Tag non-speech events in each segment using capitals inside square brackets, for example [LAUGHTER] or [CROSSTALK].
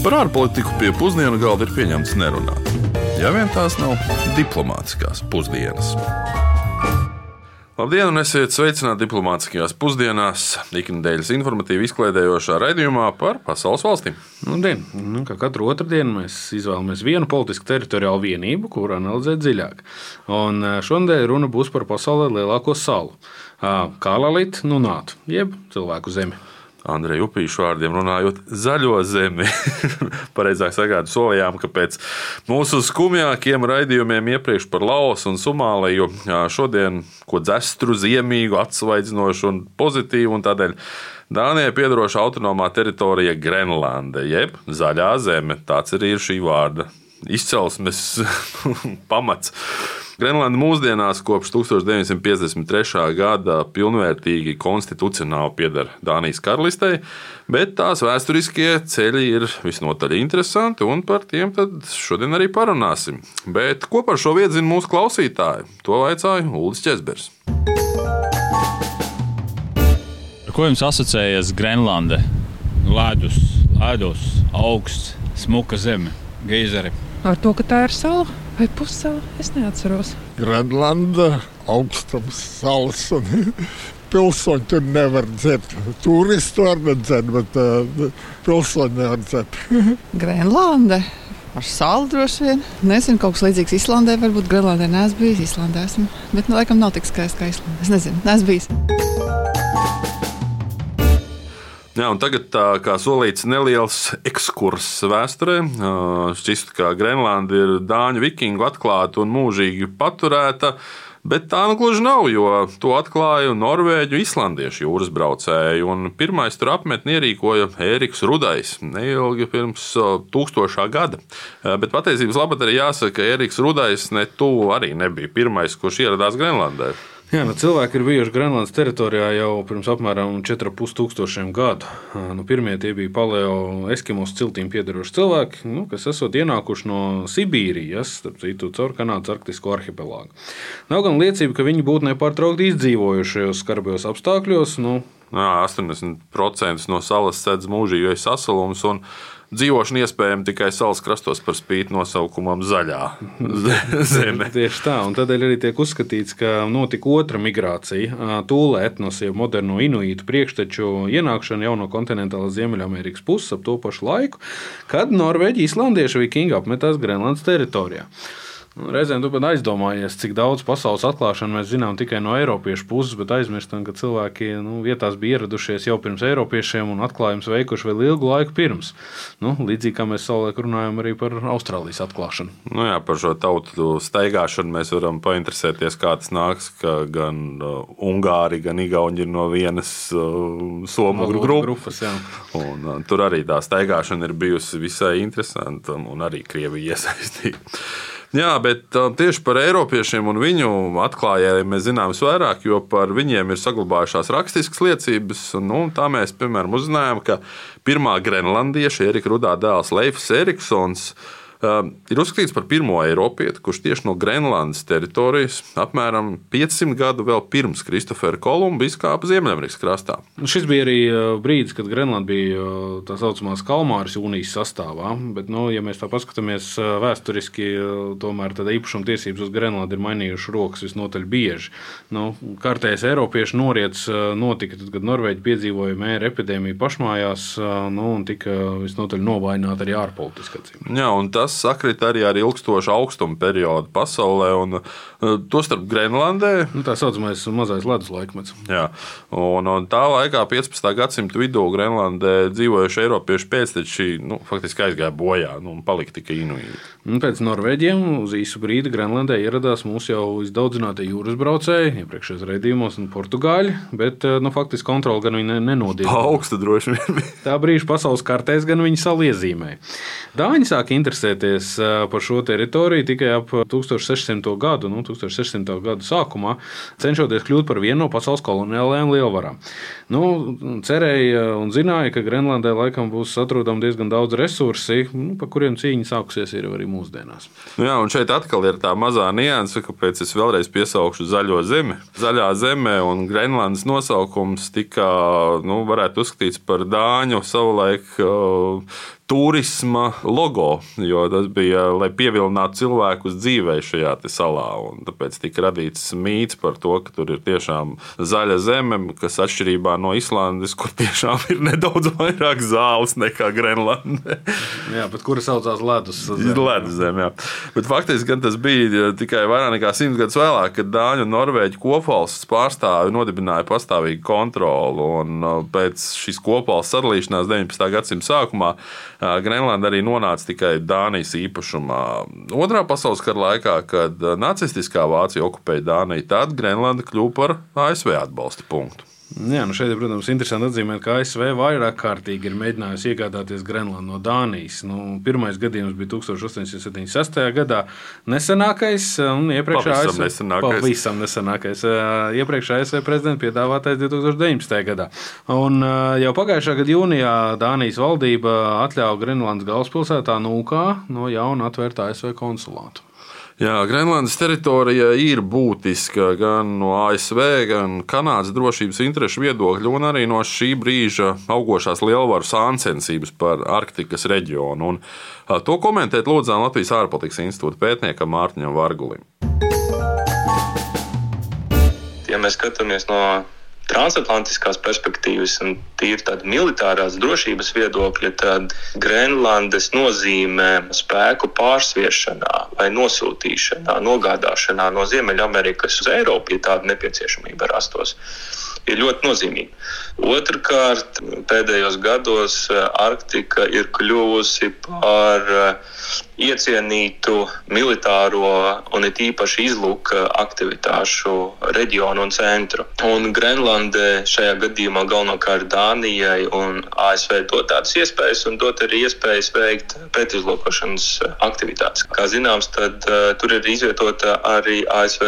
Par ārpolitiku pie pusdienu galda ir pieņemts nerunāt. Ja vien tās nav diplomātiskās pusdienas. Labdien, un esiet sveicināti diplomātiskajās pusdienās, ikdienas informatīvi izklaidējošā raidījumā par pasaules valstīm. Labdien! Nu, kā katru otrdienu mēs izvēlamies vienu politisku teritoriālu vienību, kuru analizēt dziļāk. Un eh, šodien runa būs par pasaulē lielāko salu - Kālalītu, nu nātu, jeb cilvēku zemi. Andreja Upīšu vārdiem runājot, zaļo zemi. [LAUGHS] Pareizāk sakot, solījām, ka pēc mūsu skumjākiem raidījumiem iepriekš par Laosu un Somāliju šodien ko dzestru, ziemīgu, atsvaidzinošu un pozitīvu un tādēļ. Dānijai piedaroša autonomā teritorija Grenlande, jeb zaļā zeme. Tāds arī ir šī vārda izcelsmes [LAUGHS] pamats. Grenlanda mūsdienās kopš 1953. gada pilnvērtīgi konstitucionāli pieder Dānijas karalistei, bet tās vēsturiskie ceļi ir visnotaļ interesanti, un par tiem šodien arī parunāsim. Bet ko par šo vietu zina mūsu klausītāji? To vaicāja Ulris Česbers. Ar ko jums asociējas Grenlande? Ledus, ledus, augsts, smuka zeme, geizeri. Ar to, ka tā ir sala vai pussala, es neatceros. Grenlanda, augstums, salas un [LAUGHS] pilsoņi tur nevar dzert. Turisti var dzert, bet uh, pilsoņi nevar dzert. [LAUGHS] Grenlanda. Ar salu droši vien. Nezinu, kaut kas līdzīgs Islandē. Varbūt Grenlandē neesmu bijis. Islandē esmu. Bet, nu, laikam, nav tik skaisti kā Islandē. Es nezinu, neesmu bijis. Jā, tagad, tā, kā solīts, neliels ekskurss vēsturē. Šķiet, ka Grenlanda ir dāņu vikingu atklāta un mūžīgi paturēta. Bet tā nu gluži nav, jo to atklāja norvēģu islandiešu jūras braucēji. Pirmais tur apmetni ierīkoja Ēriks Rudais neilgi pirms tūkstošā gada. Bet patiesības labāk arī jāsaka, ka Ēriks Rudais ne tuvu arī nebija pirmais, kurš ieradās Grenlandē. Jā, nu, cilvēki ir bijuši Grenlandes teritorijā jau pirms apmēram 4,5 tūkstošiem gadu. Nu, pirmie tie bija paleo eskimos ciltīm piedaroši cilvēki, nu, kas esot ienākuši no Sibīrijas, starp citu, caur Kanādas arktisko arhipelāgu. Nav gan liecība, ka viņi būtu nepārtraukti izdzīvojuši šajos skarbajos apstākļos. Nu, 80% no salas sedz mūžīgais sasalums. Dzīvošana iespējama tikai salas krastos par spīti nosaukumam Zaļā [LAUGHS] zeme. Tieši tā, un tādēļ arī tiek uzskatīts, ka notika otra migrācija. Tūlē etnosiem moderno inuītu priekšteču ienākšana jau no kontinentālās Ziemeļamerikas puses ap to pašu laiku, kad Norvēģi islandieši vikingi apmetās Grenlandes teritorijā. Nu, reizēm tu pat aizdomājies, cik daudz pasaules atklāšanu mēs zinām tikai no Eiropiešu puses, bet aizmirstam, ka cilvēki nu, vietās bija ieradušies jau pirms Eiropiešiem un atklājumus veikuši vēl ilgu laiku pirms. Nu, līdzīgi kā mēs savulaik runājam arī par Austrālijas atklāšanu. Nu jā, par šo tautu staigāšanu mēs varam painteresēties, kā tas nāks, ka gan uh, Ungāri, gan Igauni ir no vienas uh, somu no, grupas. grupas un, uh, tur arī tā staigāšana ir bijusi visai interesanta un arī Krievija iesaistīta. Jā, bet uh, tieši par Eiropiešiem un viņu atklājējiem mēs zinām vairāk, jo par viņiem ir saglabājušās rakstiskas liecības. Nu, tā mēs, piemēram, uzzinājām, ka pirmā grenlandieša Erika Rudā dēls Leifs Eriksons ir uzskatīts par pirmo Eiropieti, kurš tieši no Grenlandes teritorijas apmēram 500 gadu vēl pirms Kristofera Kolumba izkāpa Ziemeļamerikas krastā. Nu, šis bija arī eh, brīdis, kad Grenlanda bija eh, tā saucamās Kalmāras jūnijas sastāvā. Bet, nu, ja mēs tā paskatāmies eh, vēsturiski, tomēr īpašuma tiesības uz Grenlandu ir mainījušas rokas visnotaļ bieži. Nu, Kārtējais Eiropiešu noriets notika tad, kad Norvēģi piedzīvoja mēra epidēmiju pašmājās nu, un tika visnotaļ novājināta arī ārpolitiski. Jā, un tas tas sakrita arī ar ilgstošu augstumu periodu pasaulē, un uh, tostarp Grenlandē. Nu, tā saucamais mazais ledus laikmets. Jā, un, un tā laikā, 15. gadsimta vidū, Grenlandē dzīvojuši Eiropiešu pēcteči nu, faktiski aizgāja bojā nu, un palika tikai inuīti. Pēc Norvēģiem uz īsu brīdi Grenlandē ieradās mūsu jau izdaudzinātie jūras braucēji, iepriekšējos raidījumos, un portugāļi, bet uh, nu, faktiski kontroli gan viņi nenodīja. Augsta droši vien. tā brīža pasaules kartēs gan viņi saliezīmēja. Dāņi sāk interesēt interesēties par šo teritoriju tikai ap 1600. gadu, nu, 1600. gadu sākumā, cenšoties kļūt par vienu no pasaules koloniālajām lielvarām. Nu, cerēja un zināja, ka Grenlandē laikam būs atrodami diezgan daudz resursi, nu, par kuriem cīņa sākusies arī mūsdienās. Nu jā, un šeit atkal ir tā mazā nianse, kāpēc es vēlreiz piesaukšu zaļo zemi. Zaļā zeme un Grenlandes nosaukums tika, nu, varētu uzskatīts par dāņu savulaik turisma logo, jo tas bija, lai pievilinātu cilvēkus dzīvē šajā salā. Tāpēc tika radīts mīts par to, ka tur ir tiešām zaļa zeme, kas atšķirībā no Islandes, kur tiešām ir nedaudz vairāk zāles nekā Grenlandē. [LAUGHS] jā, bet kura saucās ledus zeme? Ledus zeme, jā. Bet faktiski tas bija tikai vairāk nekā simts gadus vēlāk, kad Dāņu un Norvēģu kopvalsts pārstāvi nodibināja pastāvīgu kontroli. Un pēc šīs kopvalsts sadalīšanās 19. gadsimta sākumā Grenlanda arī nonāca tikai Dānijas īpašumā. Otrā pasaules kara laikā, kad nacistiskā Vācija okupēja Dāniju, tad Grenlanda kļuva par ASV atbalsta punktu. Jā, nu šeit, protams, ir interesanti atzīmēt, ka ASV vairāk kārtīgi ir mēģinājusi iegādāties Grenlandu no Dānijas. Nu, pirmais gadījums bija 1876. gadā. Nesenākais un iepriekšējais pavisam nesenākais. Pavisam nesenākais. Iepriekšējā ASV prezidenta piedāvātais 2019. gadā. Un jau pagājušā gada jūnijā Dānijas valdība atļāva Grenlandes galvaspilsētā Nūkā no jauna atvērt ASV konsulātu. Jā, Grenlandes teritorija ir būtiska gan no ASV, gan Kanādas drošības interešu viedokļa, un arī no šī brīža augošās lielvaru sāncensības par Arktikas reģionu. Un, to komentēt lūdzām Latvijas ārpolitikas institūta pētniekam Mārtiņam Vargulim. Ja mēs skatāmies no transatlantiskās perspektīvas un tīri tāda militārās drošības viedokļa, tad Grenlandes nozīmē spēku pārsviešanā vai nosūtīšanā, nogādāšanā no Ziemeļamerikas uz Eiropu, ja tāda nepieciešamība rastos ir ļoti nozīmīga. Otrakārt, pēdējos gados Arktika ir kļuvusi par iecienītu militāro un it īpaši izlūka aktivitāšu reģionu un centru. Un Grenlandē šajā gadījumā galvenokārt Dānijai un ASV dot tādas iespējas un dot arī iespējas veikt pretizlūkošanas aktivitātes. Kā zināms, tad uh, tur ir izvietota arī ASV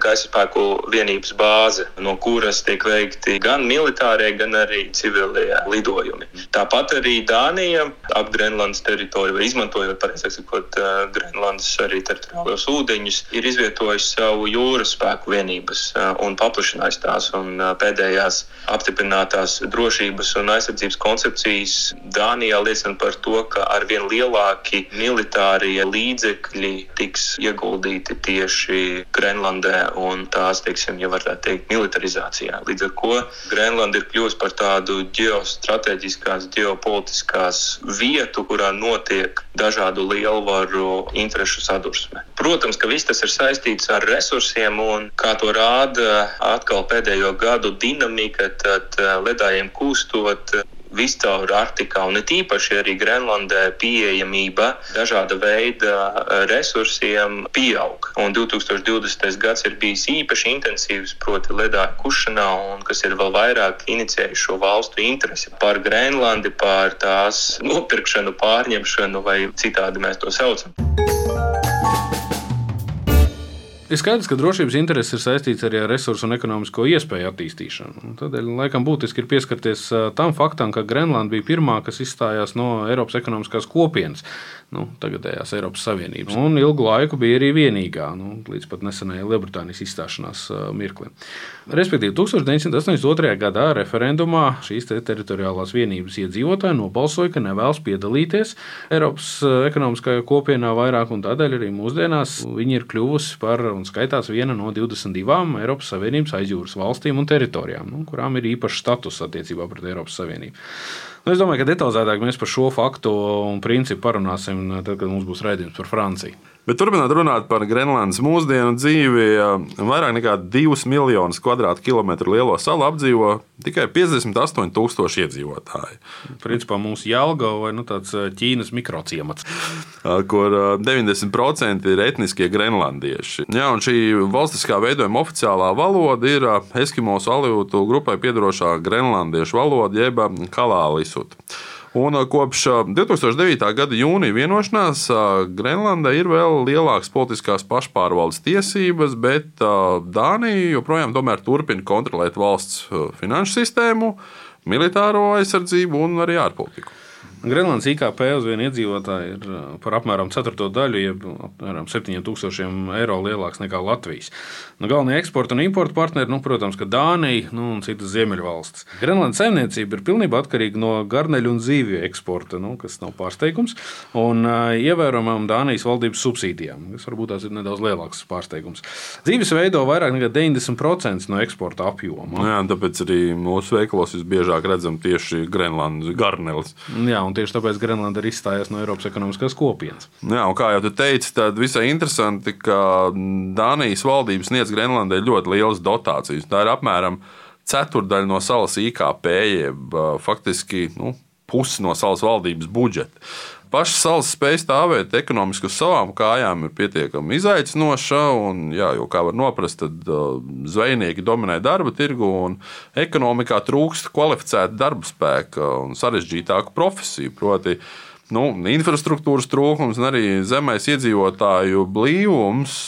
gaisa spēku vienības bāze, no kuras tiek veikti gan militārie, gan arī civilie lidojumi. Tāpat arī Dānija ap Grenlandes teritoriju, izmantojot pareizāk sakot, Grenlandes arī teritoriālos ūdeņus, ir izvietojis savu jūras spēku vienības un paplašinājis tās. Un pēdējās apstiprinātās drošības un aizsardzības koncepcijas Dānijā liecina par to, ka arvien lielāki militārie līdzekļi tiks ieguldīti tieši Grenlandē un tās, teiksim, ja varētu teikt, militarizācijā. Līdz ar to Grenlanda ir kļuvusi par tādu ģeostrateģiskās, ģeopolitiskās vietu, kurā notiek dažādu lielvaru interešu sadursme. Protams, ka viss tas ir saistīts ar resursiem, un kā to rāda atkal pēdējo gadu dinamika, tad eh, ledājiem kūstot. Viscaur Arktikā un it īpaši arī Grenlandē pieejamība dažāda veida eh, resursiem pieaug. Un 2020. gads ir bijis īpaši intensīvs, proti, ledāju kušanā, un kas ir vēl vairāk inicijējis šo valstu interesi par Grenlandi, par tās nopirkšanu, pārņemšanu vai citādi mēs to saucam. Ir skaidrs, ka drošības intereses ir saistīts arī ar resursu un ekonomisko iespēju attīstīšanu. Tādēļ laikam būtiski ir pieskarties tam faktam, ka Grenlanda bija pirmā, kas izstājās no Eiropas ekonomiskās kopienas, nu, tagadējās Eiropas Savienības. Un ilgu laiku bija arī vienīgā, nu, līdz pat nesenajai Lielbritānijas izstāšanās mirklim. Respektīvi, 1982. gadā referendumā šīs te teritoriālās vienības iedzīvotāji nobalsoja, ka nevēlas piedalīties Eiropas ekonomiskajā kopienā vairāk, un tādēļ arī mūsdienās viņi ir kļuvusi par un skaitās viena no 22 Eiropas Savienības aizjūras valstīm un teritorijām, nu, kurām ir īpašs status attiecībā pret Eiropas Savienību. Nu, es domāju, ka detalizētāk mēs par šo faktu un principu parunāsim, tad, kad mums būs raidījums par Franciju. Bet turpināt runāt par Grenlandes mūsdienu dzīvi, vairāk nekā 2 miljonus kvadrātkilometru lielo salu apdzīvo tikai 58,000 iedzīvotāji. Principā mūsu Jālgava vai nu, tāds Ķīnas mikrociemats, kur 90% ir etniskie grenlandieši. Jā, un šī valstiskā veidojuma oficiālā valoda ir Eskimos alītu grupai piedarošā grenlandiešu valoda, jeb kalālisut. Un kopš 2009. gada jūnija vienošanās Grenlandē ir vēl lielākas politiskās pašpārvaldes tiesības, bet Dānija joprojām turpina kontrolēt valsts finanšu sistēmu, militāro aizsardzību un arī ārpolitiku. Grenlandes IKP uz vienu iedzīvotāju ir uh, par apmēram ceturto daļu, jeb apmēram 7000 eiro lielāks nekā Latvijas. Nu, galvenie eksporta un importa partneri, nu, protams, ka Dānija nu, un citas ziemeļvalstis. Grenlandes saimniecība ir pilnībā atkarīga no garneļu un zīvju eksporta, nu, kas nav pārsteigums, un uh, ievērojamām Dānijas valdības subsīdijām, kas varbūt tās ir nedaudz lielāks pārsteigums. Zīves veido vairāk nekā 90% no eksporta apjoma. Jā, tāpēc arī mūsu veikalos visbiežāk redzam tieši Grenlandes garnelis. Jā, un tieši tāpēc Grenlanda ir izstājusies no Eiropas ekonomiskās kopienas. Jā, un kā jau tu teici, tad visai interesanti, ka Dānijas valdības sniedz Grenlandē ļoti lielas dotācijas. Tā ir apmēram ceturdaļa no salas IKP, jeb faktiski nu, pusi no salas valdības budžeta. Paša salas spēja stāvēt ekonomiski uz savām kājām ir pietiekami izaicinoša. Un, jā, jo, kā var noprast, tad uh, zvejnieki dominē darba tirgu un ekonomikā trūkst kvalificēta darba spēka un sarežģītāku profesiju. Proti, nu, infrastruktūras trūkums un arī zemais iedzīvotāju blīvums.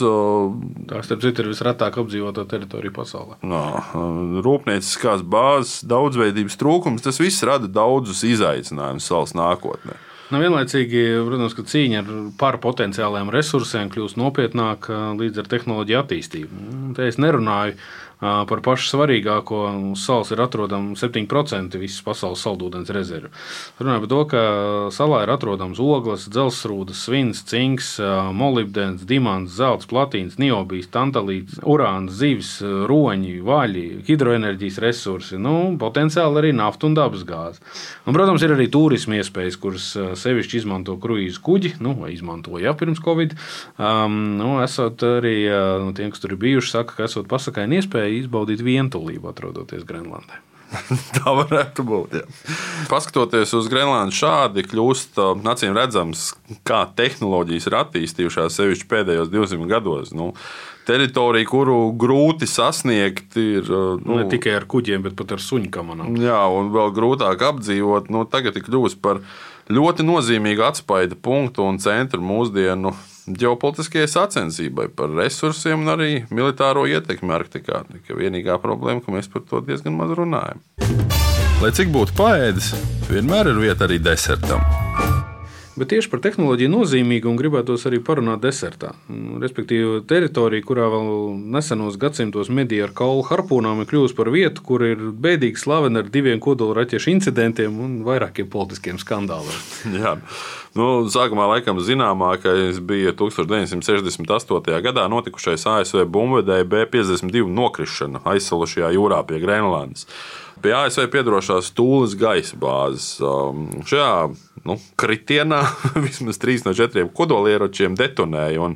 Tā starp citu ir visretāk apdzīvotā teritorija pasaulē. No, rūpnieciskās bāzes daudzveidības trūkums, tas viss rada daudzus izaicinājumus salas nākotnē. Nu, vienlaicīgi, protams, ka cīņa ar pārpotenciāliem resursiem kļūst nopietnāka līdz ar tehnoloģiju attīstību. Te es nerunāju par pašu svarīgāko. Uz salas ir atrodama 7% visas pasaules saldūdens rezerve. Runājot par to, ka salā ir atrodams ogles, dzelzsrūdas, svins, cinks, molibdens, dimants, zelts, platīns, niobijs, tantalīts, urāns, zivs, roņi, vaļi, hidroenerģijas resursi, nu, potenciāli arī nafta un dabasgāze. Protams, ir arī turisma iespējas, kuras sevišķi izmanto kruīzu kuģi, nu, vai izmantoja pirms Covid. Um, nu, esot arī nu, tiem, kas tur ir bijuši, saka, ka esot pasakaini iespēja iespēja izbaudīt vientulību, atrodoties Grenlandē. [LAUGHS] Tā varētu būt. Jā. Paskatoties uz Grenlandu šādi, kļūst acīm redzams, kā tehnoloģijas ir attīstījušās sevišķi pēdējos 200 gados. Nu, teritorija, kuru grūti sasniegt, ir. Nu, ne tikai ar kuģiem, bet pat ar suņu kamanām. Jā, un vēl grūtāk apdzīvot. Nu, tagad ir kļuvusi par ļoti nozīmīgu atspaidu punktu un centru mūsdienu ģeopolitiskajai sacensībai par resursiem un arī militāro ietekmi Arktikā. Tikai vienīgā problēma, ka mēs par to diezgan maz runājam. Lai cik būtu paēdis, vienmēr ir vieta arī desertam. Bet tieši par tehnoloģiju nozīmīgu un gribētos arī parunāt desertā. Respektīvi, teritorija, kurā vēl nesenos gadsimtos medija ar kaulu harpūnām ir kļuvusi par vietu, kur ir bēdīgi slavena ar diviem kodolraķešu incidentiem un vairākiem politiskiem skandāliem. Nu, sākumā laikam zināmākais bija 1968. gadā notikušais ASV bumbvedēja B-52 nokrišana aizsalušajā jūrā pie Grenlandes pie ASV piedarošās Tūles gaisa bāzes. Um, šajā nu, kritienā [LAUGHS] vismaz trīs no četriem kodolieročiem detonēja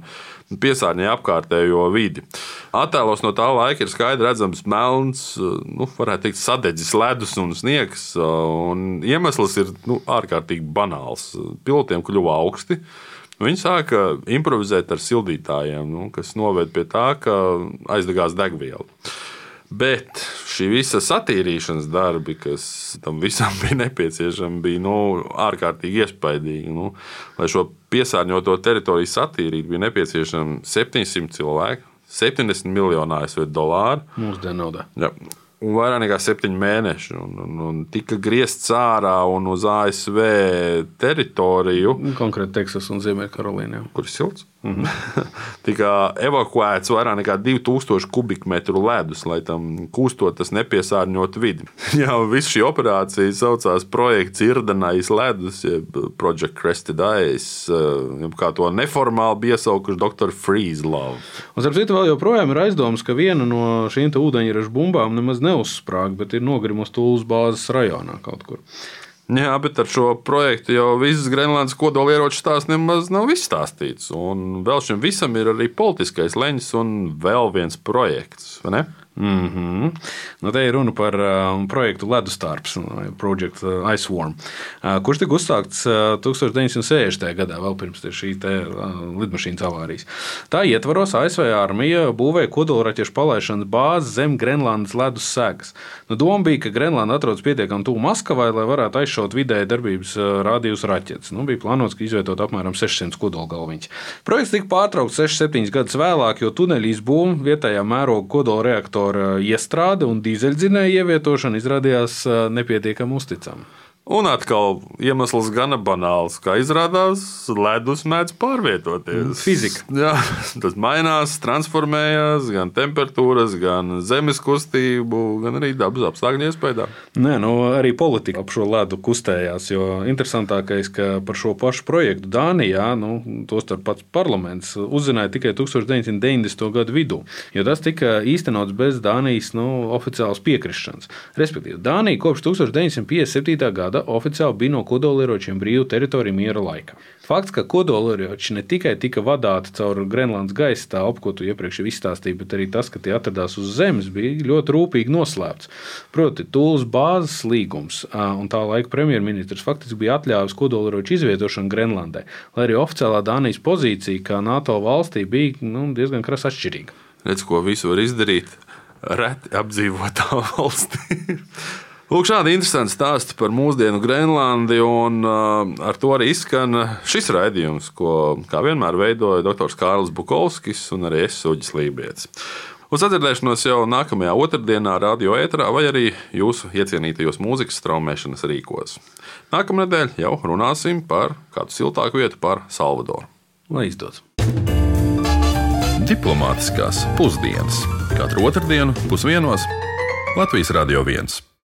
piesārņoja apkārtējo vidi. Attēlos no tā laika ir skaidri redzams melns, nu, varētu teikt, sadedzis ledus un sniegs. Un iemesls ir nu, ārkārtīgi banāls. Pilotiem kļuva augsti. Viņi sāka improvizēt ar sildītājiem, nu, kas noved pie tā, ka aizdegās degviela. Bet šī visa satīrīšanas darbi, kas tam visam [LAUGHS] bija nepieciešami, bija nu, ārkārtīgi iespaidīgi. Nu, lai šo piesārņoto teritoriju satīrītu, bija nepieciešami 700 cilvēki, 70 miljonu ASV dolāru. Mūsdienu naudā. Ja, un vairāk nekā septiņi mēneši. Un, un, un tika griezts ārā un uz ASV teritoriju. Konkrēti Teksas un Ziemeļkarolīnā. Kur ir silts? -hmm. [LAUGHS] tika evakuēts vairāk nekā 2000 kubikmetru ledus, lai tam kūstot, tas nepiesārņot vidi. [LAUGHS] Jā, viss šī operācija saucās projekts Irdanais ledus, jeb Project Crested Ice, jeb kā to neformāli bija iesaukuši Dr. Freeze Love. Un, starp citu, vēl joprojām ir aizdoms, ka viena no šīm ūdeņraža bumbām nemaz neuzsprāga, bet ir nogrimusi Tūlas bāzes rajonā kaut kur. Jā, bet ar šo projektu jau visas Grenlandes kodolieroču stāsts nemaz nav izstāstīts. Un vēl šim visam ir arī politiskais leņķis un vēl viens projekts. Mm -hmm. nu, te ir runa par uh, projektu Ledustarps, Project uh, Iceworm, uh, kurš tika uzsākts uh, 1960. gadā, vēl pirms šī te, uh, lidmašīnas avārijas. Tā ietvaros ASV armija būvēja kodolraķešu palaišanas bāzi zem Grenlandes ledus segas. Nu, doma bija, ka Grenlanda atrodas pietiekami tuvu Maskavai, lai varētu aizšaut vidēji darbības rādījus raķetes. Nu, bija plānots, ka izvietot apmēram 600 kodolgalviņus. Projekts tika pārtraukts 6-7 gadus vēlāk, jo tuneļu izbūve vietējā mēroga kodolreaktora motora iestrāde un dīzeļdzinēja ievietošana izrādījās nepietiekami uzticama. Un atkal iemesls gana banāls. Kā izrādās, ledus mēdz pārvietoties. Fizika. Jā, tas mainās, transformējas gan temperatūras, gan zemes kustību, gan arī dabas apstākļu iespējā. Nē, nu, arī politika ap šo ledu kustējās. Jo interesantākais, ka par šo pašu projektu Dānijā, nu, tostarp pats parlaments, uzzināja tikai 1990. gadu vidū, jo tas tika īstenots bez Dānijas nu, oficiālas piekrišanas. Respektīvi, Dānija kopš 1957. gada gada oficiāli bija no kodolieročiem brīva teritorija miera laikā. Fakts, ka kodolieroči ne tikai tika vadāti caur Grenlandes gaisa telpu, ko tu iepriekš izstāstīji, bet arī tas, ka tie atradās uz zemes, bija ļoti rūpīgi noslēpts. Proti, Tūlas bāzes līgums un tā laika premjerministrs faktiski bija atļāvis kodolieroču izvietošanu Grenlandē, lai arī oficiālā Dānijas pozīcija kā NATO valstī bija nu, diezgan krasi atšķirīga. Redz, ko visu var izdarīt reti apdzīvotā [LAUGHS] valstī. Lūk, šādi interesanti stāsti par mūsdienu Grenlandi, un uh, ar to arī izskan šis raidījums, ko kā vienmēr veidoja dr. Kārlis Bukovskis un arī es Uģis Lībijams. Uz atcerēšanos jau nākamajā otrdienā, radio ēterā vai arī jūsu iecienītajos mūzikas straumēšanas rīkos. Nākamā nedēļa jau runāsim par kādu siltāku vietu, par Salvadoru. Lai izdodas! Diplomātiskās pusdienas katru otrdienu pusdienos Latvijas Radio 1.